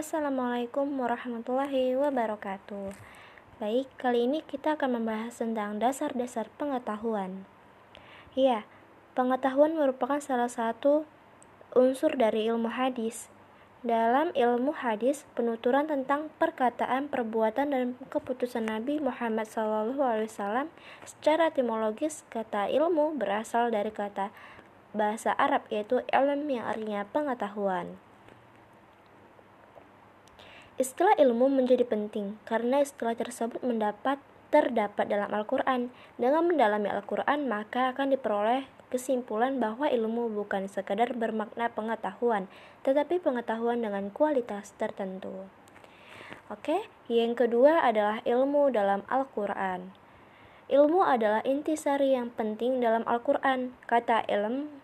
Assalamualaikum warahmatullahi wabarakatuh. Baik, kali ini kita akan membahas tentang dasar-dasar pengetahuan. Ya, pengetahuan merupakan salah satu unsur dari ilmu hadis. Dalam ilmu hadis, penuturan tentang perkataan, perbuatan, dan keputusan Nabi Muhammad SAW secara etimologis kata ilmu berasal dari kata bahasa Arab yaitu ilm yang artinya pengetahuan. Istilah ilmu menjadi penting karena istilah tersebut mendapat terdapat dalam Al-Quran. Dengan mendalami Al-Quran, maka akan diperoleh kesimpulan bahwa ilmu bukan sekadar bermakna pengetahuan, tetapi pengetahuan dengan kualitas tertentu. Oke, yang kedua adalah ilmu dalam Al-Quran. Ilmu adalah intisari yang penting dalam Al-Quran. Kata ilm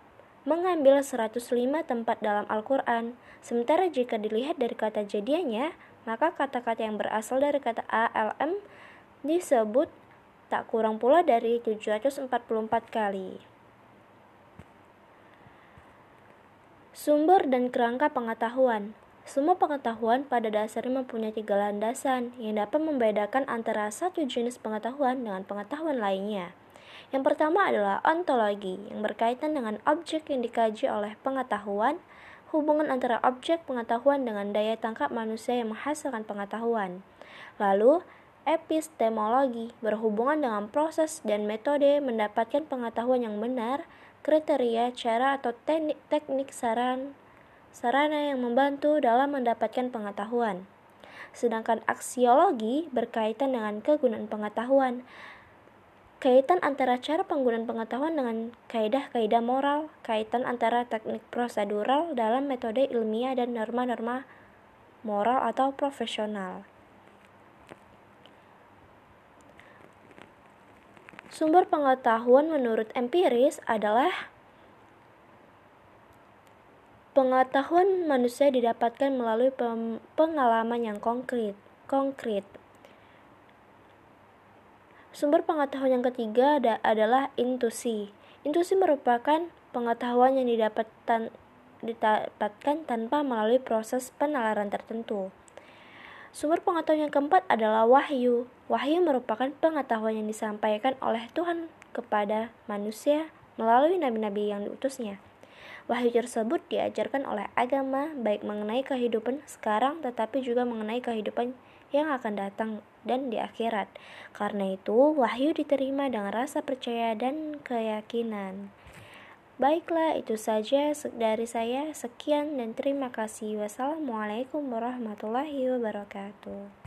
mengambil 105 tempat dalam Al-Quran. Sementara jika dilihat dari kata jadiannya, maka kata-kata yang berasal dari kata ALM disebut tak kurang pula dari 744 kali. Sumber dan kerangka pengetahuan semua pengetahuan pada dasarnya mempunyai tiga landasan yang dapat membedakan antara satu jenis pengetahuan dengan pengetahuan lainnya. Yang pertama adalah ontologi, yang berkaitan dengan objek yang dikaji oleh pengetahuan, hubungan antara objek pengetahuan dengan daya tangkap manusia yang menghasilkan pengetahuan. Lalu, epistemologi berhubungan dengan proses dan metode mendapatkan pengetahuan yang benar, kriteria, cara atau teknik, teknik saran, sarana yang membantu dalam mendapatkan pengetahuan. Sedangkan aksiologi berkaitan dengan kegunaan pengetahuan. Kaitan antara cara penggunaan pengetahuan dengan kaidah-kaidah moral, kaitan antara teknik prosedural dalam metode ilmiah dan norma-norma moral atau profesional. Sumber pengetahuan menurut empiris adalah pengetahuan manusia didapatkan melalui pengalaman yang konkret. Konkret. Sumber pengetahuan yang ketiga ada, adalah intuisi. Intuisi merupakan pengetahuan yang didapatkan, didapatkan tanpa melalui proses penalaran tertentu. Sumber pengetahuan yang keempat adalah wahyu. Wahyu merupakan pengetahuan yang disampaikan oleh Tuhan kepada manusia melalui nabi-nabi yang diutusnya. Wahyu tersebut diajarkan oleh agama baik mengenai kehidupan sekarang tetapi juga mengenai kehidupan yang akan datang dan di akhirat. Karena itu, wahyu diterima dengan rasa percaya dan keyakinan. Baiklah, itu saja dari saya. Sekian dan terima kasih. Wassalamualaikum warahmatullahi wabarakatuh.